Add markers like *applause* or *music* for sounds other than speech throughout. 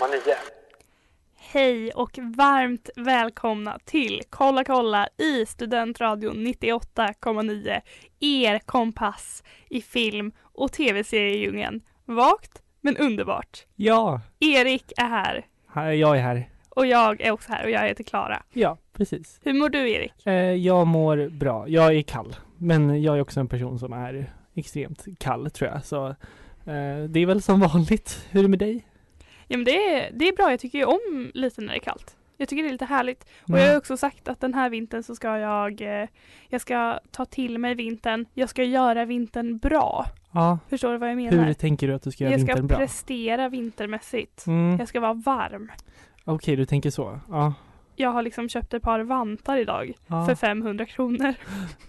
98,9. Hej och varmt välkomna till Kolla kolla i Studentradion 98,9 Er kompass i film och tv-seriedjungeln. Vagt men underbart. Ja, Erik är här här, jag är här. och jag är också här och jag heter Klara. Ja, precis. Hur mår du Erik? Eh, jag mår bra. Jag är kall, men jag är också en person som är extremt kall tror jag. Så eh, det är väl som vanligt. Hur är det med dig? Ja men det är, det är bra, jag tycker ju om lite när det är kallt. Jag tycker det är lite härligt. Och Mm. jag har också sagt att den här vintern så ska jag, eh, jag ska ta till mig vintern. Jag ska göra vintern bra. Ja, Förstår du vad jag menar? hur tänker du att du ska göra jag ska vintern bra? prestera vintermässigt. Mm. Jag ska vara varm. Okej, du tänker så. Ja. Jag har liksom köpt ett par vantar idag ja. för 500 kronor.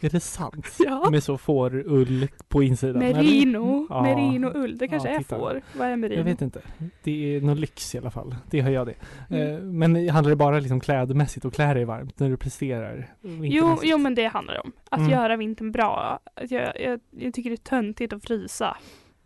Är det sant? *laughs* Ja. Med så fårull på insidan? Merino, Ja. merino-ull. Det kanske Ja, är får. Vad är merino? Jag vet inte. Det är någon lyx i alla fall. Det har jag det. Mm. Eh, men handlar det bara liksom klädmässigt och klä dig varmt när du presterar? Jo, jo, men det handlar det om. Att Mm. göra vintern bra. Att Jag, jag, jag tycker det är töntigt att frysa.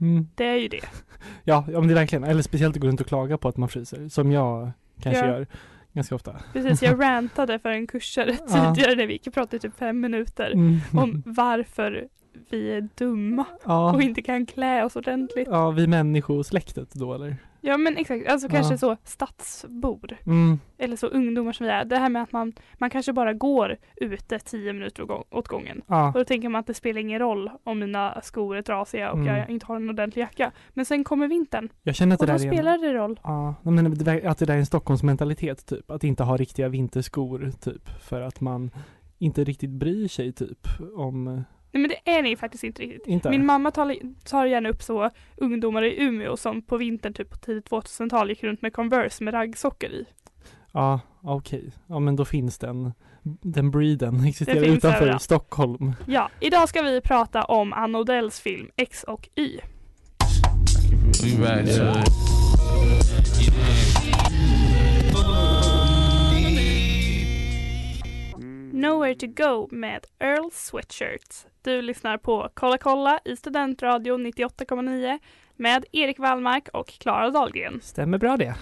Mm. Det är ju det. *laughs* Ja, ja men det är verkligen, eller speciellt att gå runt och klaga på att man fryser, som jag kanske gör ganska ofta. Precis, jag *laughs* rantade för en kursare tidigare när vi gick och pratade i typ fem minuter Mm. om varför vi är dumma ja. och inte kan klä oss ordentligt. ja, vi människosläktet då eller? Ja men exakt, alltså Ja. kanske så stadsbor. Mm. eller så ungdomar som vi är. Det här med att man, man kanske bara går ute tio minuter åt gång- åt gången. Ja, Och då tänker man att det spelar ingen roll om mina skor är trasiga och Mm. jag inte har en ordentlig jacka. Men sen kommer vintern jag känner att det och då där är en, spelar det roll. Ja, men det att det där är en Stockholmsmentalitet typ, att inte ha riktiga vinterskor typ, för att man inte riktigt bryr sig typ om, Nej men det är det ju faktiskt inte riktigt. inte? Min mamma tar, tar gärna upp så ungdomar i Umeå som på vintern typ på tidigt 2000-tal gick runt med Converse med raggsockor i. Ja, okej. Ja men då finns den, den breeden existerar finns utanför överallt. Stockholm. Ja, idag ska vi prata om Ann Odells film X och Y. We back Nowhere to go med Earl Sweatshirt. Du lyssnar på Kolla kolla i Studentradion 98,9 med Erik Wallmark och Klara Dahlgren. Stämmer bra det?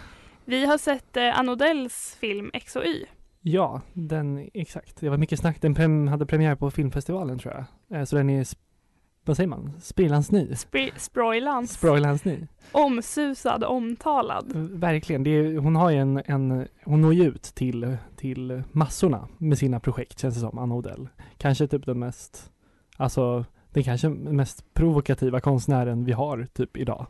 Vi har sett eh, Ann Odells film X och Y. Ja, den, exakt. Det var mycket snack. Den prem, hade premiär på filmfestivalen tror jag. Eh, Så den är, vad säger man, sprillans ny? Spri- Sproilans. Sproilans ny. Omsusad, omtalad. Verkligen. Är, hon har en, en, hon når ju ut till, till massorna med sina projekt känns det som, Anna Odell. Kanske typ den mest, alltså den kanske mest provokativa konstnären vi har typ idag.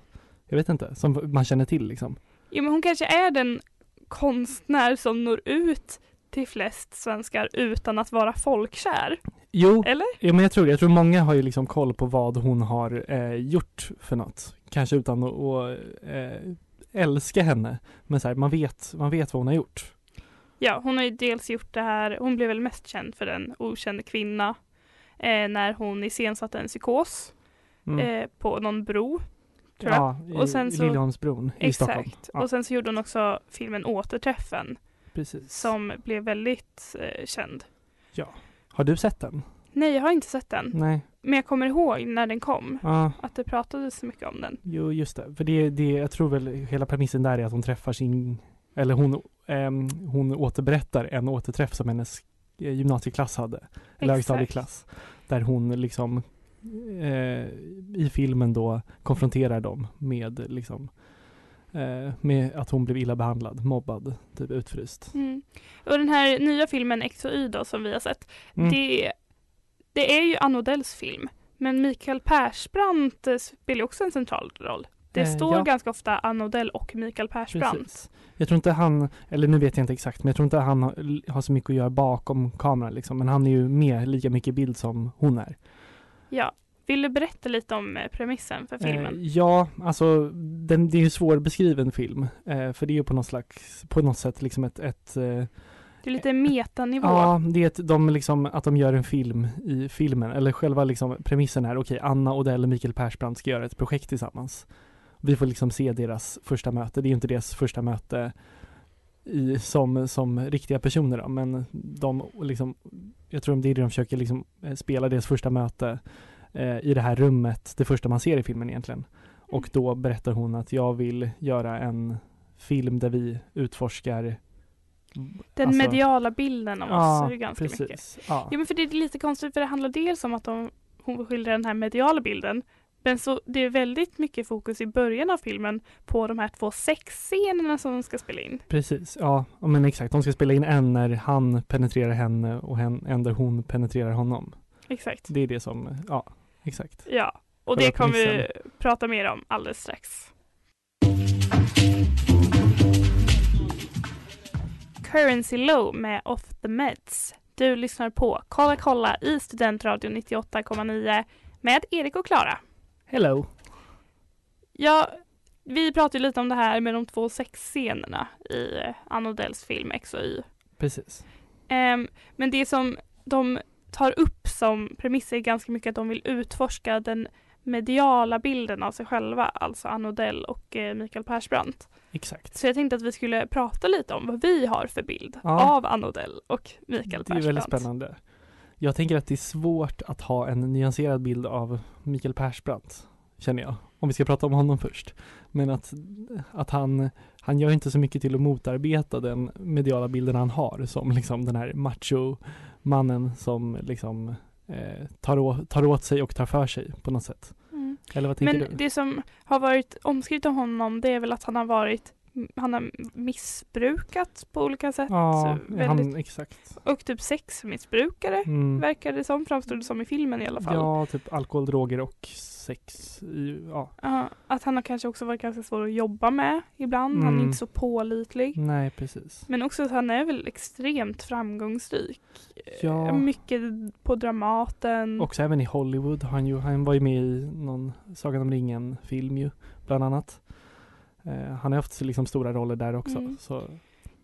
Jag vet inte, som man känner till liksom. Jo men hon kanske är den konstnär som når ut till flest svenskar utan att vara folkkär. Jo, Eller? Ja, men jag tror det. Jag tror många har ju liksom koll på vad hon har eh, gjort för något. Kanske utan att, eh, älska henne. Men så här, man vet, man vet vad hon har gjort. Ja, hon har ju dels gjort det här, hon blev väl mest känd för den okände kvinna eh, när hon iscensatte en psykos Mm. eh, på någon bro. Ja, i, Och sen i så- Liljeholmsbron i Stockholm. Exakt. Ja, Och sen så gjorde hon också filmen Återträffen precis. som blev väldigt eh, känd. Har du sett den? Nej, jag har inte sett den. Nej. Men jag kommer ihåg när den kom. Ja, Att det pratades så mycket om den. jo just det. För det, det, jag tror väl hela premissen där är att hon träffar sin, eller hon, ehm, hon återberättar en återträff som hennes gymnasieklass hade. Eller högstadieklass. Där hon liksom eh, i filmen då konfronterar dem med liksom med att hon blev illa behandlad, mobbad, typ utfryst. Mm. Och den här nya filmen X och Y då som vi har sett. Mm. Det, det är ju Ann Odells film. Men Mikael Persbrandt eh, spelar också en central roll. Det Eh, står ja. ganska ofta Ann Odell och Mikael Persbrandt. Precis. Jag tror inte han, eller nu vet jag inte exakt, men jag tror inte han har, har så mycket att göra bakom kameran liksom. Men han är ju med lika mycket bild som hon är. Ja, Vill du berätta lite om eh, premissen för filmen? Eh, ja, alltså den, det är ju en svårbeskriven film. Eh, för det är ju på något slags, på något sätt liksom ett, ett eh, det är lite metanivå. Ja, det är ett, de liksom, att de gör en film i filmen, eller själva liksom premissen är okej, Anna Odell och Mikael Persbrandt ska göra ett projekt tillsammans. Vi får liksom se deras första möte, det är ju inte deras första möte i, som, som riktiga personer då, men de liksom, jag tror det är det de försöker liksom eh, spela deras första möte eh, i det här rummet, det första man ser i filmen egentligen. Och då berättar hon att jag vill göra en film där vi utforskar Den alltså- mediala bilden av oss är ganska precis. mycket. Ja. Ja men för det är lite konstigt för det handlar dels om att de, hon skildrar den här mediala bilden men så det är väldigt mycket fokus i början av filmen på de här två sexscenerna som de ska spela in. Precis, ja ja, men exakt. De ska spela in en när han penetrerar henne och en där hon penetrerar honom. Exakt. Det är det som, ja, exakt. Ja, och Själva det kommer vi prata mer om alldeles strax. Currency Low med Off the Meds. Du lyssnar på Kolla kolla i Studentradion 98,9 med Erik och Klara. Hello! Ja, vi pratade lite om det här med de två sexscenerna i eh, Ann Odells film X och Y. Precis. Ehm, men det som de tar upp som premiss är ganska mycket att de vill utforska den mediala bilden av sig själva, alltså Ann Odell och eh, Mikael Persbrandt. Exakt. Så jag tänkte att vi skulle prata lite om vad vi har för bild Ja. av Ann Odell och Mikael Det är väldigt Persbrandt. spännande. Jag tänker att det är svårt att ha en nyanserad bild av Mikael Persbrandt, känner jag. Om vi ska prata om honom först. Men att, att han, han gör inte så mycket till att motarbeta den mediala bilden han har som liksom den här macho-mannen som liksom eh, tar, å, tar åt sig och tar för sig på något sätt. Mm. Eller vad tänker Men du? det som har varit omskrivet om honom det är väl att han har varit han har missbrukat på olika sätt. Ja, väldigt, han, exakt. Och typ sexmissbrukare Mm. verkar det som, framstod det som i filmen i alla fall. Ja, typ alkohol, droger och sex. Ja, Ja, att han har kanske också varit ganska svår att jobba med ibland. Han är Mm. inte så pålitlig. nej precis. Men också att han är väl extremt framgångsrik. Ja. Eh, Mycket på Dramaten. Också även i Hollywood. Han, ju, han var ju med i någon Sagan om ringen-film ju, bland annat. Eh, han har haft liksom stora roller där också. Mm. Så,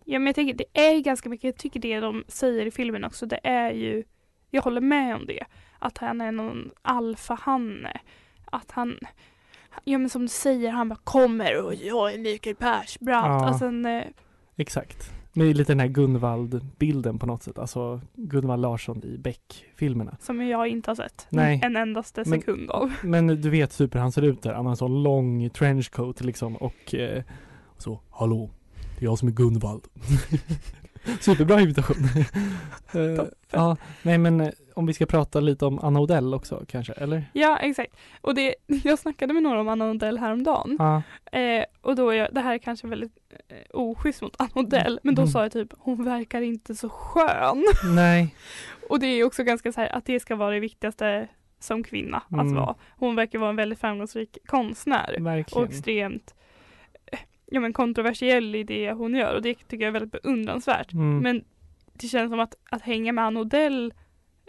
Ja men jag tänker det är ganska mycket, jag tycker det de säger i filmen också, det är ju, jag håller med om det, att han är någon alfahanne. Att han, ja men som du säger, han bara kommer och jag är Mikael Persbrandt. Ja. Alltså en, eh, exakt. Med lite den här Gunvald-bilden på något sätt. Alltså Gunvald Larsson i Beck-filmerna. som jag inte har sett Nej. en endaste Men- sekund av. Men du vet hur han ser ut där. Han har en sån lång trenchcoat liksom och eh, så, hallå, det är jag som är Gunvald. *laughs* Superbra imitation. Eh, ja, nej men eh, om vi ska prata lite om Anna Odell också kanske, eller? Ja exakt. Och det, *laughs* jag snackade med några om Anna Odell häromdagen. Ja, Eh, och då är jag, det här är kanske väldigt eh, oschysst mot Anna Odell, men då Mm. sa jag typ hon verkar inte så skön. *laughs* nej, Och det är också ganska så här att det ska vara det viktigaste som kvinna att Mm. vara. Hon verkar vara en väldigt framgångsrik konstnär och verkligen. extremt eh, ja, men kontroversiell i det hon gör och det tycker jag är väldigt beundransvärt. Mm. Men det känns som att, att hänga med Anna Odell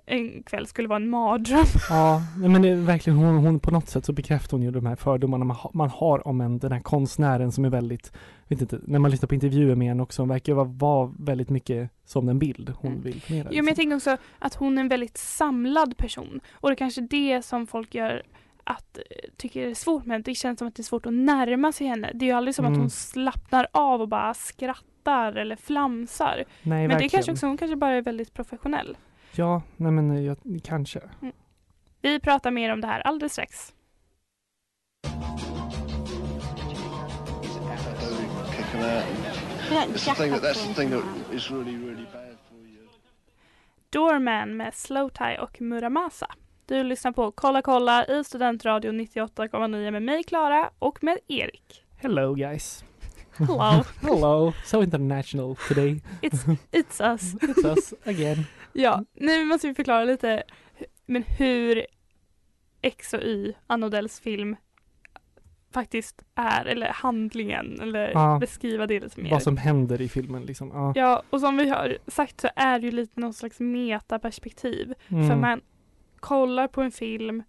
en kväll skulle vara en mardröm. *laughs* Ja, men det verkligen hon, hon på något sätt så bekräftar hon ju de här fördomarna man, ha, man har om en, den här konstnären som är väldigt, vet inte, när man lyssnar på intervjuer med henne också, hon verkar vara, vara väldigt mycket som den bild hon Mm. vill förmedla. Jo men jag liksom. tänker också att hon är en väldigt samlad person och det är kanske det som folk gör att eh, tycker det är svårt med det känns som att det är svårt att närma sig henne. Det är ju aldrig som att Mm. hon slappnar av och bara skrattar eller flamsar. Nej, Men det verkligen. kanske också, hon kanske bara är väldigt professionell. Ja, nej men eh, jag, kanske. Vi pratar mer om det här alldeles strax. Doorman med Slowtie och Muramasa. Du lyssnar på Kolla kolla i Studentradion 98,9 med mig Klara och med Erik. Hello guys. Hello, Hello, so international today. it's, it's us. *laughs* It's us again. Ja, nu måste vi förklara lite men hur X och Y, Ann Odells film, faktiskt är, eller handlingen, eller Ja. beskriva det lite mer. Vad som händer i filmen liksom. Ja. Ja, och som vi har sagt så är det ju lite någon slags metaperspektiv. Mm. För man kollar på en film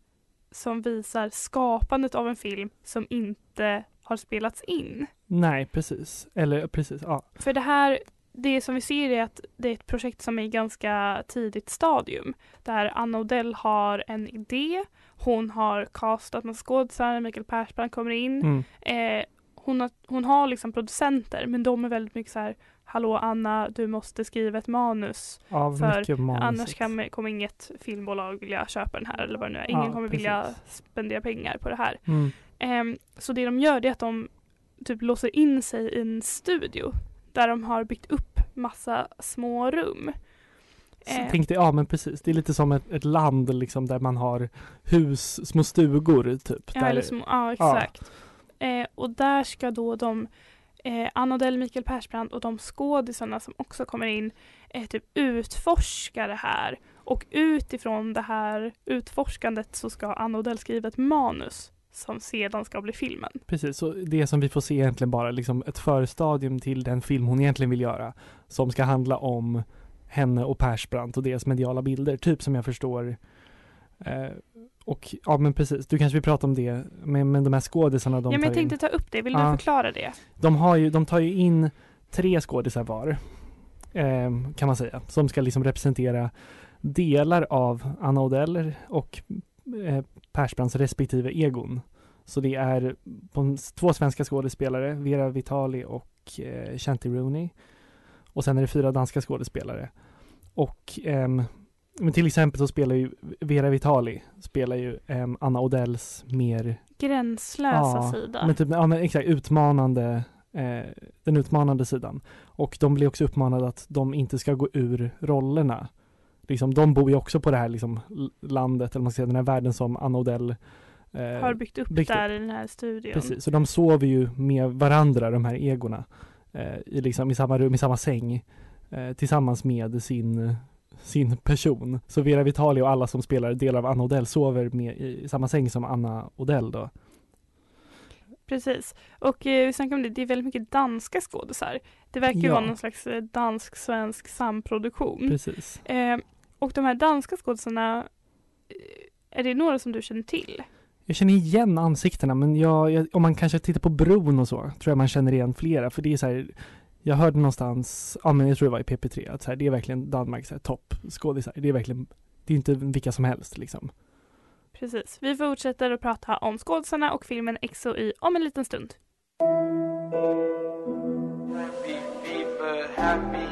som visar skapandet av en film som inte har spelats in. Nej, precis. Eller precis, ja. För det här, det som vi ser är att det är ett projekt som är i ganska tidigt stadium. Där Anna Odell har en idé, hon har castat med skådisar, Mikael Persbrandt kommer in. Mm. Eh, hon, har, hon har liksom producenter men de är väldigt mycket så här Hallå Anna, du måste skriva ett manus. Av För. Annars kan, kommer inget filmbolag vilja köpa den här eller vad det nu är. Ingen Ja, kommer vilja precis. spendera pengar på det här. Mm. Ehm, så det de gör det är att de typ låser in sig i en studio där de har byggt upp massa små rum. Så Eh, Tänkte, ja men precis, det är lite som ett, ett land liksom där man har hus, små stugor typ. ja, där, små, ja, exakt. Eh, och där ska då de eh, Anna Odell, Mikael Persbrandt och de skådisarna som också kommer in eh, typ utforska det här. Och utifrån det här utforskandet så ska Anna Odell skriva ett manus som sedan ska bli filmen. Precis, så det som vi får se är egentligen bara liksom ett förstadium till den film hon egentligen vill göra. Som ska handla om henne och Persbrandt och deras mediala bilder, typ som jag förstår. Eh, och ja men precis, du kanske vill prata om det, men, men de här skådisarna de ja, men jag tänkte in. ta upp det, vill Ja. du förklara det? De, har ju, de tar ju in tre skådisar var, eh, kan man säga, som ska liksom representera delar av Anna Odell och Persbrandts respektive egon. Så det är två svenska skådespelare, Vera Vitali och eh, Shanti Rooney. Och sen är det fyra danska skådespelare. Och ehm, men till exempel så spelar ju Vera Vitali spelar ju ehm, Anna Odells mer Gränslösa Ja, sida. men typ, ja men exakt, utmanande, eh, den utmanande sidan. Och de blir också uppmanade att de inte ska gå ur rollerna. Liksom, de bor ju också på det här liksom, landet, eller man säga, den här världen som Anna Odell eh, har byggt upp byggt där i den här studion. Precis, så de sover ju med varandra, de här egorna. Eh, i, liksom, I samma rum, i samma säng. Eh, tillsammans med sin, sin person. Så Vera Vitali och alla som spelar delar av Anna Odell sover med i samma säng som Anna Odell då. Precis. Och eh, vi snackade om det, det är väldigt mycket danska skådisar. Det verkar ju Ja. vara någon slags eh, dansk-svensk samproduktion. Precis. Eh, och de här danska skådisarna, eh, är det några som du känner till? Jag känner igen ansiktena men jag, jag, om man kanske tittar på bron och så tror jag man känner igen flera för det är så här Jag hörde någonstans, ja men jag tror det var i PP3 att så här, det är verkligen Danmarks toppskådisar. Det är verkligen, det är inte vilka som helst liksom. Precis. Vi fortsätter att prata om skådisarna och filmen XOY om en liten stund. Happy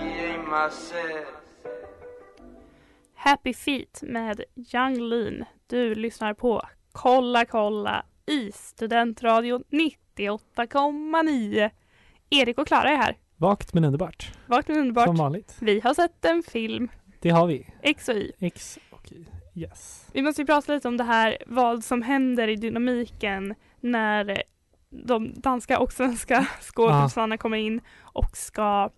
Feet med Young Lean. Du lyssnar på Kolla kolla i Studentradion 98,9. Erik och Klara är här. Vagt men underbart. Vart men Som underbart. vanligt. Vi har sett en film, Det har vi. XOY. X och Y. Yes. Vi måste ju prata lite om det här, vad som händer i dynamiken när de danska och svenska skådespelarna kommer in och ska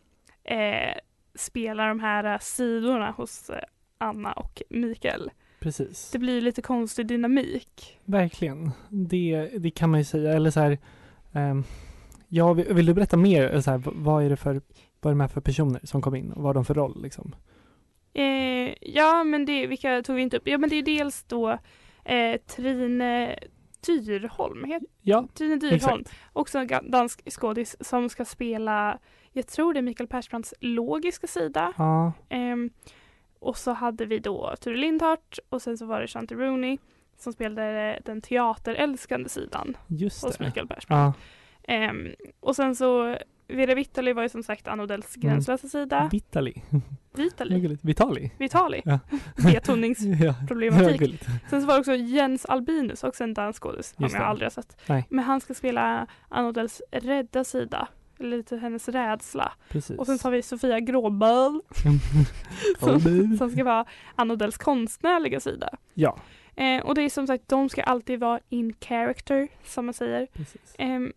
eh, spela de här sidorna hos eh, Anna och Mikael. Precis. Det blir lite konstig dynamik. Verkligen. Det, det kan man ju säga. Eller så här, ehm, ja, vill, vill du berätta mer? Eller Så här, vad är det för, vad är de här för personer som kom in och vad har de för roll liksom? Eh, ja, men det, vilka tog vi inte upp? Ja, men det är dels då eh, Trine Dyrholm, heter Ja, Trine Dyrholm, exakt. också en dansk skådis som ska spela, jag tror det är Mikael Persbrandts logiska sida. Ja, Ehm, och så hade vi då Ture Lindhart och sen så var det Shanti Rooney som spelade den teaterälskande sidan just hos det. Mikael Persbrandt. Ja, Ehm, och sen så Vera Vitali var ju som sagt Anna Odells Mm. gränslösa sida. Vitali. Vitali? Vitali. Vitali? Ja. *laughs* Betonningsproblematik. Ja. Sen så var det också Jens Albinus, också en dansk skådis som jag aldrig har sett. Nej. Men han ska spela Anna Odells rädda sida. Eller lite hennes rädsla. Precis. Och sen så har vi Sofia Gråböl *laughs* som, som ska vara Anna Odells konstnärliga sida. Ja, Eh, och det är som sagt, de ska alltid vara in character, som man säger. Ehm,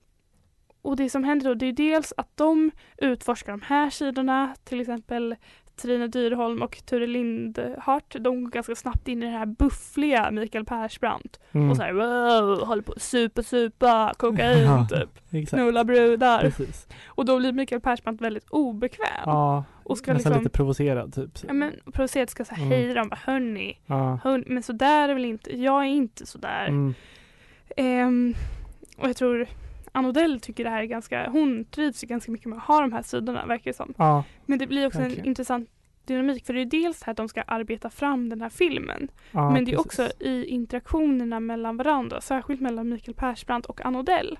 och det som händer då, det är dels att de utforskar de här sidorna, till exempel Trine Dyrholm och Ture Lindhart, de går ganska snabbt in i det här buffliga Mikael Persbrandt. Mm. Och så här, wow, håller på att supa, supa, kokain Ja, typ, Exakt. knulla brudar. Precis. Och då blir Mikael Persbrandt väldigt obekväm. Ja, och ska nästan liksom, lite provocerad typ. ja men provocerat ska säga Mm. hej dem, bara hörni, Ja. hörni, men så där är väl inte, jag är inte så där. Mm. Ehm, och jag tror Ann Odell tycker det här är ganska, hon trivs ju ganska mycket med att ha de här sidorna verkar det som. Ja, Men det blir också en Verkligen. intressant dynamik för det är dels här att de ska arbeta fram den här filmen. ja, men det är precis. också i interaktionerna mellan varandra, särskilt mellan Mikael Persbrandt och Ann Odell.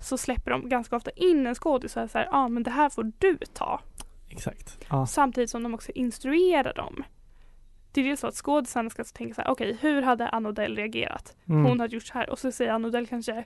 Så släpper de ganska ofta in en skådis och så här, ja ah, men det här får du ta. Exakt. Ja. Samtidigt som de också instruerar dem. Det är dels så att skådisarna ska tänka så här, okej hur hade Ann Odell reagerat? Mm. Hon hade gjort så här och så säger Ann Odell kanske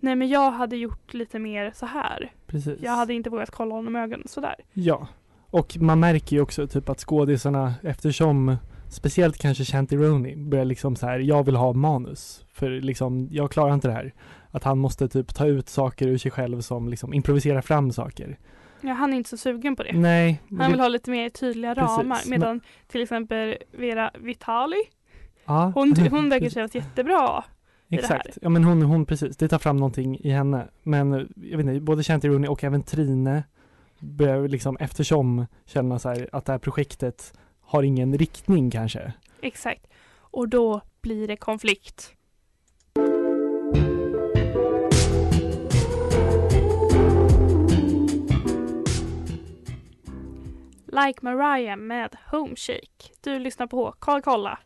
Nej men jag hade gjort lite mer så här. Precis. Jag hade inte vågat kolla honom i ögonen sådär. Ja, och man märker ju också typ att skådisarna eftersom speciellt kanske Shanti Rooney börjar liksom så här, jag vill ha manus för liksom, jag klarar inte det här. Att han måste typ ta ut saker ur sig själv som liksom improvisera fram saker. Ja, han är inte så sugen på det. Nej. Han vill ha lite mer tydliga Precis, ramar men- medan till exempel Vera Vitali, ja, hon, hon *laughs* verkar kännas jättebra. Här. Exakt, ja men hon, hon precis, det tar fram någonting i henne. Men jag vet inte, både Shanti Rooney och även Trine börjar liksom eftersom känna så här att det här projektet har ingen riktning kanske. Exakt. Och då blir det konflikt. Like Mariah med Homeshake. Du lyssnar på Kolla kolla.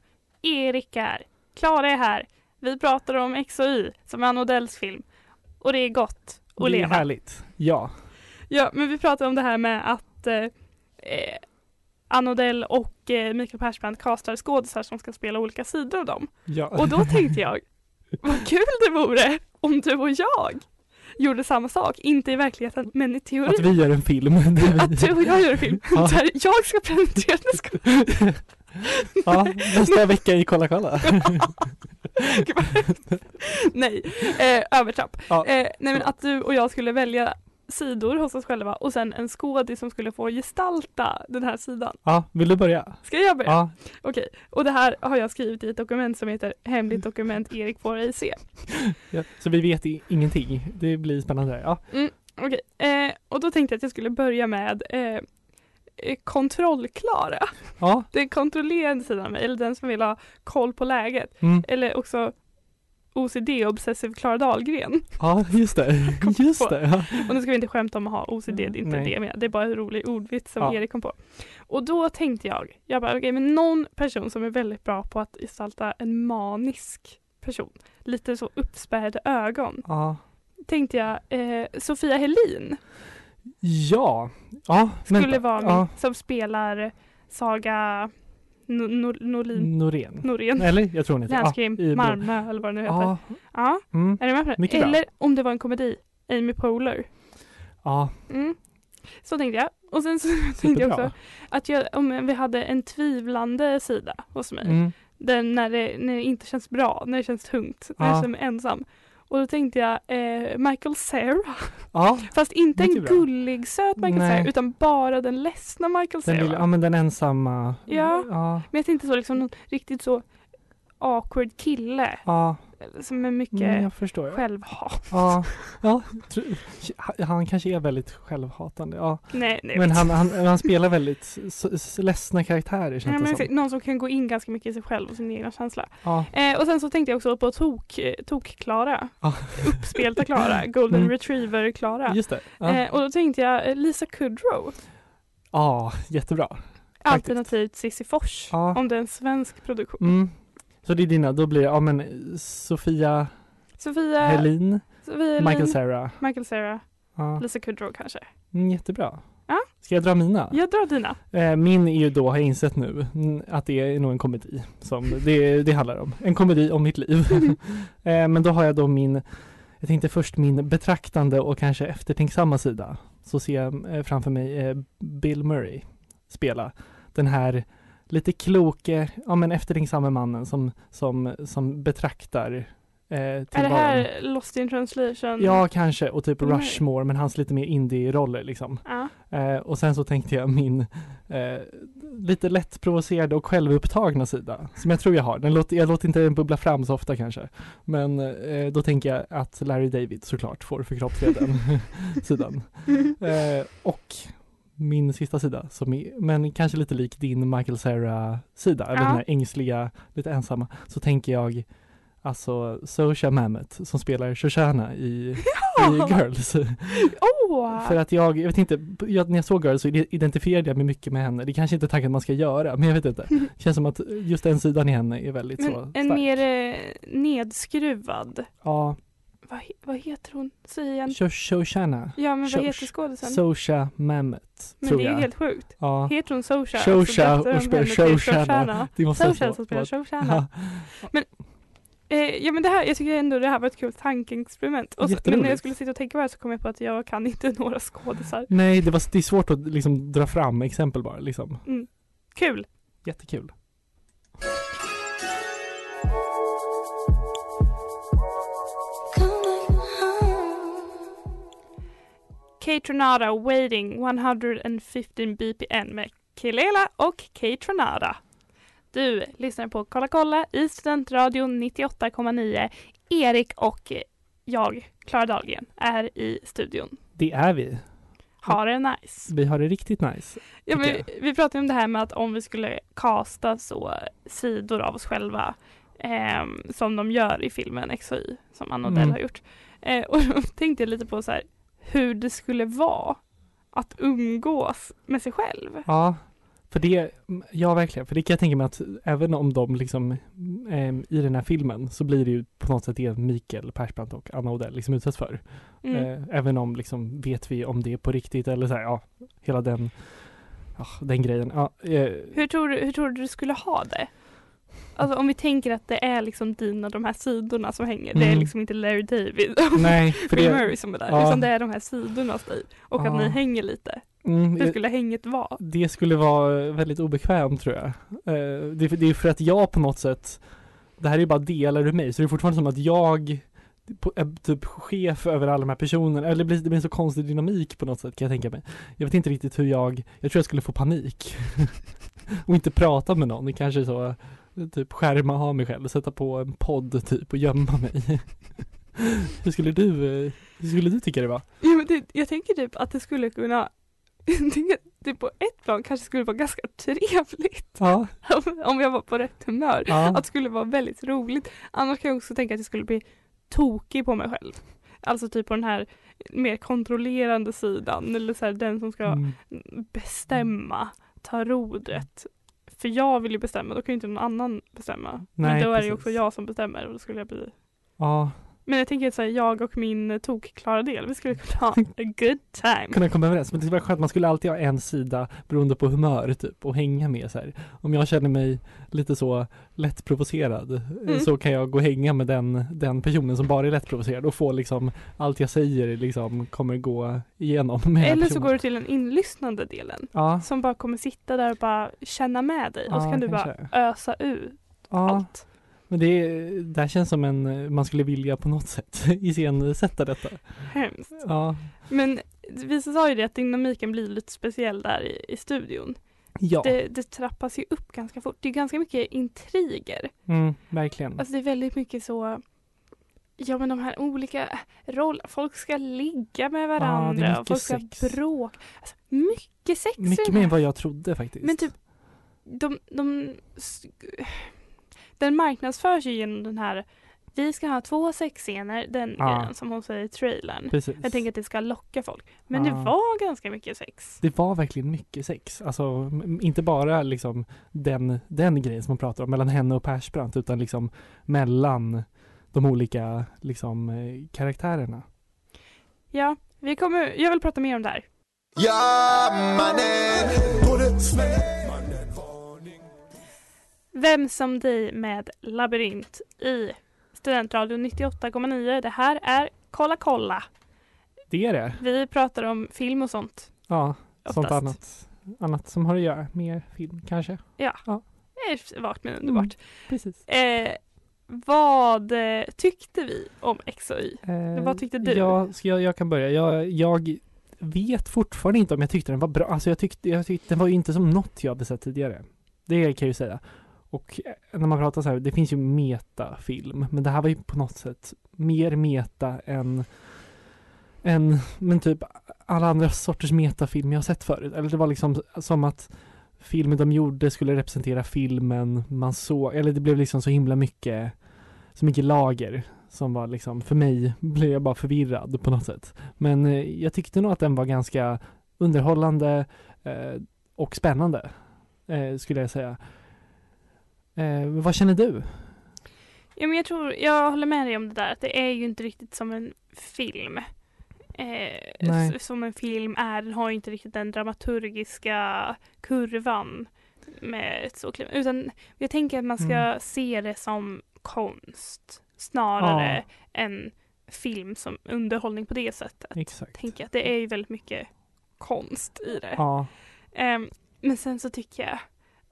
Erik är. Klara är här. Vi pratar om X och Y som är Ann Odells film. Och det är gott att det är leva. härligt. Ja, Ja, men vi pratar om det här med att eh, eh, Ann Odell och eh, Mikael Persbrandt castar skådisar som ska spela olika sidor av dem. ja. Och då *laughs* tänkte jag, vad kul det vore om du och jag gjorde samma sak, inte i verkligheten men i teorin. Att vi gör en film. *laughs* Att *laughs* du och jag gör en film Ja. där jag ska presentera en skådis. ja, nästa vecka i Kolla kolla. Nej, eh, övertrapp. Ja. Eh, nej men att du och jag skulle välja sidor hos oss själva och sen en skådis som skulle få gestalta den här sidan. Ja, vill du börja? Ska jag börja? Ja, Okej, och det här har jag skrivit i ett dokument som heter Hemligt dokument Erik får ej se. *laughs* ja. Så vi vet ingenting. Det blir spännande. Ja, Okej, eh, och då tänkte jag att jag skulle börja med eh, kontrollklara. ja. *laughs* Den kontrollerande sidan av mig, eller den som vill ha koll på läget. Mm. Eller också OCD, obsessive Klara Dahlgren. ja just det. *laughs* Just det. Ja. Och nu ska vi inte skämta om att ha OCD, det är inte Nej. det menar. Det är bara en rolig ordvits som Ja. Erik kom på. Och då tänkte jag, jag bara okej men någon person som är väldigt bra på att gestalta en manisk person. Lite så uppspärrade ögon. ja. Tänkte jag, eh, Sofia Helin Ja. Ja, skulle vara ja. som spelar Saga No- Nor- Norlin, Norén. Norén. Eller? Jag tror hon heter. Länskrim, ja, Malmö eller vad det nu heter. Ja. Ja, Mm. är du med på det? Mycket bra. Eller om det var en komedi, Amy Poehler. Ja, Mm. Så tänkte jag. Och sen så *laughs* tänkte jag också att jag, om vi hade en tvivlande sida hos mig. Mm. Den när det, när det inte känns bra, när det känns tungt, när Ja. jag känner mig ensam. Och då tänkte jag eh, Michael Cera. Ja, *laughs* Fast inte en bra. gullig söt Michael Nej. Cera utan bara den ledsna Michael den, Cera. lilla, ja men den ensamma. Ja. Ja. Men jag tänkte så liksom någon riktigt så awkward kille Ja, som är mycket mm, jag förstår. självhat. Ja, *laughs* ja. Han kanske är väldigt självhatande. Ja. Nej, nej. Men han, han, han spelar väldigt ledsna karaktärer Nej, känns men det som. någon som kan gå in ganska mycket i sig själv och sin egna känsla. Ja. Eh, och sen så tänkte jag också på tok, eh, tok-Klara. Ja. Uppspelta Klara, *laughs* Golden Mm. Retriever-Klara. Just det. Ja, Eh, och då tänkte jag eh, Lisa Kudrow, ja jättebra. alternativt Cissi Fors, Ja. om det är en svensk produktion. Mm. Så det är dina, då blir det, ja men Sofia Sofia, Helin, Sofia Michael Cera. Michael Cera, Ja. Lisa Kudrow kanske. Mm, jättebra. Ja. Ska jag dra mina? Jag drar dina. Eh, Min är ju då, har jag insett nu, att det är nog en komedi som det, det handlar om. En komedi om mitt liv. *laughs* Eh, Men då har jag då min, jag tänkte först min betraktande och kanske eftertänksamma sida. Så ser jag eh, framför mig eh, Bill Murray spela den här lite kloke, ja men eftertänksamme mannen som, som, som betraktar Eh, Är det här Lost in translation? Ja, kanske. Och typ Nej. Rushmore, men hans lite mer indie-roller liksom. Ja. Eh, och sen så tänkte jag min eh, lite lätt provocerade och självupptagna sida, som jag tror jag har. Den låter, jag låter inte den bubbla fram så ofta kanske. Men eh, då tänker jag att Larry David såklart får förkroppsliga den *laughs* sidan. *laughs* Eh, och min sista sida, som är, men kanske lite lik din Michael Cera-sida, eller Ja. den här ängsliga, lite ensamma, så tänker jag alltså Sosha Mamet som spelar Shoshana i, Ja! i Girls. *laughs* Åh! För att jag, jag vet inte, jag, när jag såg Girls så identifierade jag mig mycket med henne. Det kanske inte är tanken man ska göra, men jag vet inte. Det *laughs* känns som att just den sidan i henne är väldigt så Men en stark. mer eh, nedskruvad. Ja, Vad, vad heter hon? Säg igen. Sho- Shoshana. Ja men vad heter skådisen? Sosha Mamet, men det är jag. helt sjukt. Ja, Heter hon Sosha? Shosha så döpte de och spelar Shoshana. Sosha som spelar Shoshana. Ja. Eh, ja men det här, jag tycker ändå det här var ett kul tankeexperiment. Och så, men när jag skulle sitta och tänka på det här så kom jag på att jag kan inte *laughs* några skådisar. Nej, det, var, det är svårt att liksom dra fram exempel bara liksom. Kul! Jättekul. Kate Tronada Waiting 115 BPN med Kelela och Kate Tronada. Du lyssnar på Kolla kolla i Studentradion 98,9. Erik och jag, Klara Dahlgren, är i studion. Det är vi. Ha det nice. Vi har det riktigt nice. Ja, men vi, vi pratade om det här med att om vi skulle casta så sidor av oss själva ehm, som de gör i filmen XOY som Anna Odell Mm. har gjort. Eh, och *laughs* då tänkte jag lite på så här, hur det skulle vara att umgås med sig själv. Ja, för det, ja verkligen, för det kan jag tänka mig att även om de liksom em, i den här filmen så blir det ju på något sätt det Mikael Persbrandt och Anna Odell liksom utsätts för. Mm. Eh, även om liksom vet vi om det är på riktigt eller så här, ja, hela den, ja, den grejen. Ja, eh, Hur, tror du, hur tror du du skulle ha det? Alltså om vi tänker att det är liksom dina, de här sidorna som hänger. Det är Mm. liksom inte Larry David nej, *laughs* för Bill det, Murray som är där. Ja. Utan det är de här sidorna hos dig. Och att Ja. ni hänger lite. mm, Hur skulle hänget vara? det skulle vara väldigt obekvämt tror jag. Eh, det, är för- det är att jag på något sätt, det här är ju bara delar ur mig, så det är fortfarande som att jag är typ chef över alla de här personerna, eller det blir, det blir en så konstig dynamik på något sätt kan jag tänka mig. Jag vet inte riktigt hur jag, jag tror jag skulle få panik. *laughs* och inte prata med någon, kanske så, typ skärma av mig själv, sätta på en podd typ och gömma mig. *laughs* hur skulle du, hur skulle du tycka det var? Ja, men det, jag tänker typ att det skulle kunna *laughs* det på ett plan kanske skulle vara ganska trevligt Ja, om- *laughs* om jag var på rätt humör. ja. Att det skulle vara väldigt roligt. Annars kan jag också tänka att jag skulle bli tokig på mig själv. Alltså typ på den här mer kontrollerande sidan eller så här, den som ska Mm. bestämma, ta rodret. För jag vill ju bestämma, då kan ju inte någon annan bestämma. Nej, Men då är det ju också jag som bestämmer och då skulle jag bli ja. Men jag tänker att så här, jag och min tokklara del, vi skulle kunna ha a good time. kunna komma överens. Men det var skönt, man skulle alltid ha en sida beroende på humör typ och hänga med så här. Om jag känner mig lite så lätt provocerad eh, Mm. så kan jag gå och hänga med den, den personen som bara är lätt provocerad och få liksom allt jag säger liksom kommer gå igenom med Eller så går du till den inlyssnande delen. Ja, Som bara kommer sitta där och bara känna med dig. och så kan du kanske. bara ösa ut ja. allt. Men det, det här känns som en, man skulle vilja på något sätt *laughs* iscensätta detta. Hemskt. Ja, Men vi sa ju det att dynamiken blir lite speciell där i, i studion. ja, Det, det trappas ju upp ganska fort. Det är ganska mycket intriger. mm, verkligen. Alltså det är väldigt mycket så Ja men de här olika rollerna, folk ska ligga med varandra och folk ska sex. bråka. Alltså, mycket sex Mycket mer än vad jag trodde faktiskt. Men typ, de, de, den marknadsförs ju genom den här, vi ska ha två sexscener, den Ja. grejen som hon säger i trailern. Precis. Jag tänker att det ska locka folk. Men Ja. det var ganska mycket sex. Det var verkligen mycket sex. Alltså inte bara liksom den, den grejen som man pratar om mellan henne och Persbrandt utan liksom mellan de olika liksom eh, karaktärerna. Ja, vi kommer, jag vill prata mer om det här. Vem som dig med labyrint i Studentradion 98,9. Det här är Kolla kolla. Det är det. Vi pratar om film och sånt. Ja, sånt Oftast. annat, annat som har att göra. Mer film kanske. Det är vagt men Mm. underbart. Precis. Eh, vad eh, tyckte vi om X och Y? Eh, Vad tyckte du? Ja, ska jag, jag kan börja. Jag, jag vet fortfarande inte om jag tyckte den var bra. Alltså jag tyckte, jag tyckte den var ju inte som något jag hade sett tidigare. Det kan jag ju säga. Och eh, när man pratar så här, det finns ju metafilm, men det här var ju på något sätt mer meta än, än men typ alla andra sorters metafilm jag har sett förut. Eller det var liksom som att filmen de gjorde skulle representera filmen man såg, eller det blev liksom så himla mycket, så mycket lager som var liksom, för mig blev jag bara förvirrad på något sätt. Men eh, jag tyckte nog att den var ganska underhållande eh, och spännande, eh, skulle jag säga. Eh, vad känner du? Ja, men jag tror, jag håller med dig om det där att det är ju inte riktigt som en film. Eh, som en film är, den har ju inte riktigt den dramaturgiska kurvan med så. Utan jag tänker att man ska Mm. se det som konst snarare än film som underhållning på det sättet. Exakt. Tänker att det är ju väldigt mycket konst i det. Ja, Ehm, men sen så tycker jag,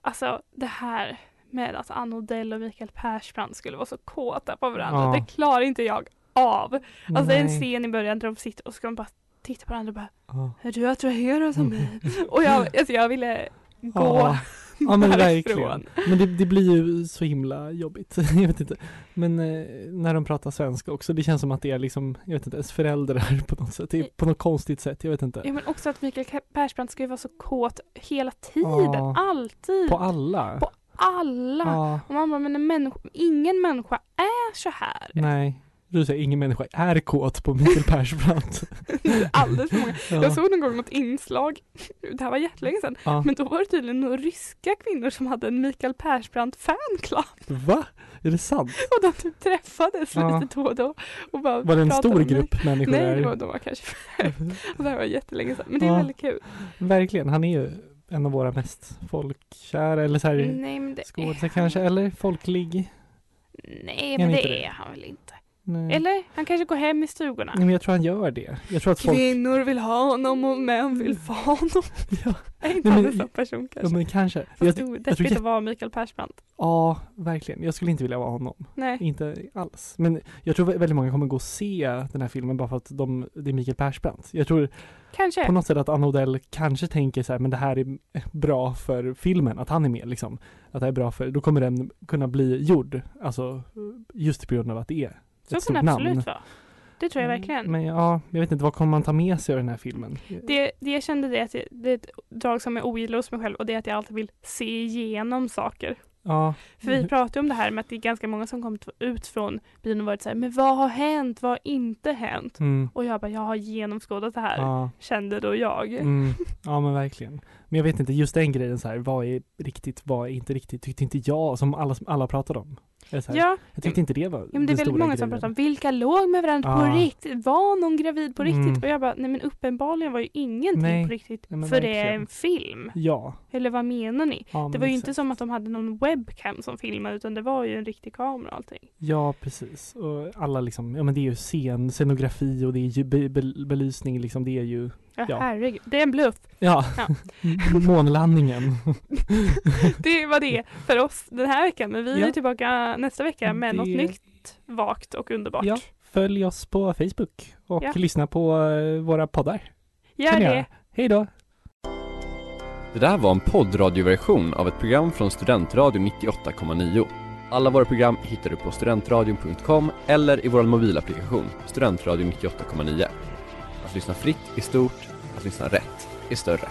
alltså det här med att Ann Odell och Mikael Persbrandt skulle vara så kåta på varandra, Ja. det klarar inte jag av. Alltså det är en scen i början där de sitter och ska de bara titta på varandra och bara Ja. Är du attraherad av mig? och jag, *laughs* alltså jag ville gå Ja. Ja men *laughs* verkligen. Men det, det blir ju så himla jobbigt. *laughs* jag vet inte. Men eh, när de pratar svenska också, det känns som att det är liksom, jag vet inte, ens föräldrar på något sätt. Det är på något konstigt sätt, jag vet inte. Ja men också att Mikael Ka- Persbrandt ska ju vara så kåt hela tiden, Ja. alltid, På alla. På alla. Ja, Och man bara, men en människa, ingen människa är så här. nej. Du säger ingen människa är kåt på Mikael Persbrandt. *laughs* Alldeles för många. Ja. Jag såg någon gång något inslag, det här var jättelänge sedan, Ja. men då var det tydligen några ryska kvinnor som hade en Mikael Persbrandt fanclub Va? Är det sant? och de typ träffades Ja. lite då och då. Och bara Var det en stor om mig. grupp människor Nej, det var, de var kanske *laughs* och det här var jättelänge sedan. Men det är väldigt kul. Verkligen, han är ju en av våra mest folkkära, eller så här Nej men det skådisar kanske, eller folklig. Nej men det? är han väl inte. Nej. Eller? Han kanske går hem i stugorna. Nej men jag tror han gör det. Jag tror att folk, Kvinnor vill ha honom och män vill få honom. *laughs* ja, Är inte han en sån person ja kanske? men kanske. Jag, Fast tror odeppigt jä- att vara Mikael Persbrandt. ja, verkligen. Jag skulle inte vilja vara honom. Nej. Inte alls. Men jag tror vä- väldigt många kommer gå och se den här filmen bara för att de, det är Mikael Persbrandt. Jag tror Kanske. på något sätt att Anna Odell kanske tänker så här, men det här är bra för filmen, att han är med liksom. Att det här är bra för, då kommer den kunna bli gjord. Alltså just på grund av att det är Så ett kan det stort absolut namn. vara. Det tror jag verkligen. Men ja, jag vet inte, vad kommer man ta med sig av den här filmen? Det, det jag kände det, att det, det är ett drag som jag ogillar hos mig själv och det är att jag alltid vill se igenom saker. Ja, För vi pratade om det här med att det är ganska många som kommit ut från bion och varit så här, men vad har hänt, vad har inte hänt? mm, Och jag bara, jag har genomskådat det här, ja, kände då jag. mm, ja men verkligen. Men jag vet inte, just den grejen så här, vad är riktigt, vad är inte riktigt, tyckte inte jag, som alla, alla pratade om. Här, Ja, Jag tyckte inte det var ja men det är väldigt många som grejen. pratar om vilka låg med varandra Ja. på riktigt, var någon gravid på riktigt? Mm. Och jag bara, nej men uppenbarligen var ju ingenting Nej. på riktigt, Nej, för det är en film. Ja. Eller vad menar ni? ja Det var ju inte som att de hade någon webcam som filmade utan det var ju en riktig kamera och allting. Ja, precis. Och alla liksom, ja men det är ju scen, scenografi och det är ju be, belysning liksom, det är ju, Ja, Ja. herregud, det är en bluff. ja, Ja. *laughs* månlandningen. *laughs* Det var det för oss den här veckan men vi Ja. är tillbaka nästa vecka med något Det- nytt, vagt och underbart. Ja, följ oss på Facebook och Ja. lyssna på eh, våra poddar. Gör Kan ni det. göra. Hej då! Det där var en poddradioversion av ett program från Studentradion 98,9. Alla våra program hittar du på studentradion.com eller i vår mobilapplikation Studentradion 98,9. Att lyssna fritt är stort, att lyssna rätt är större.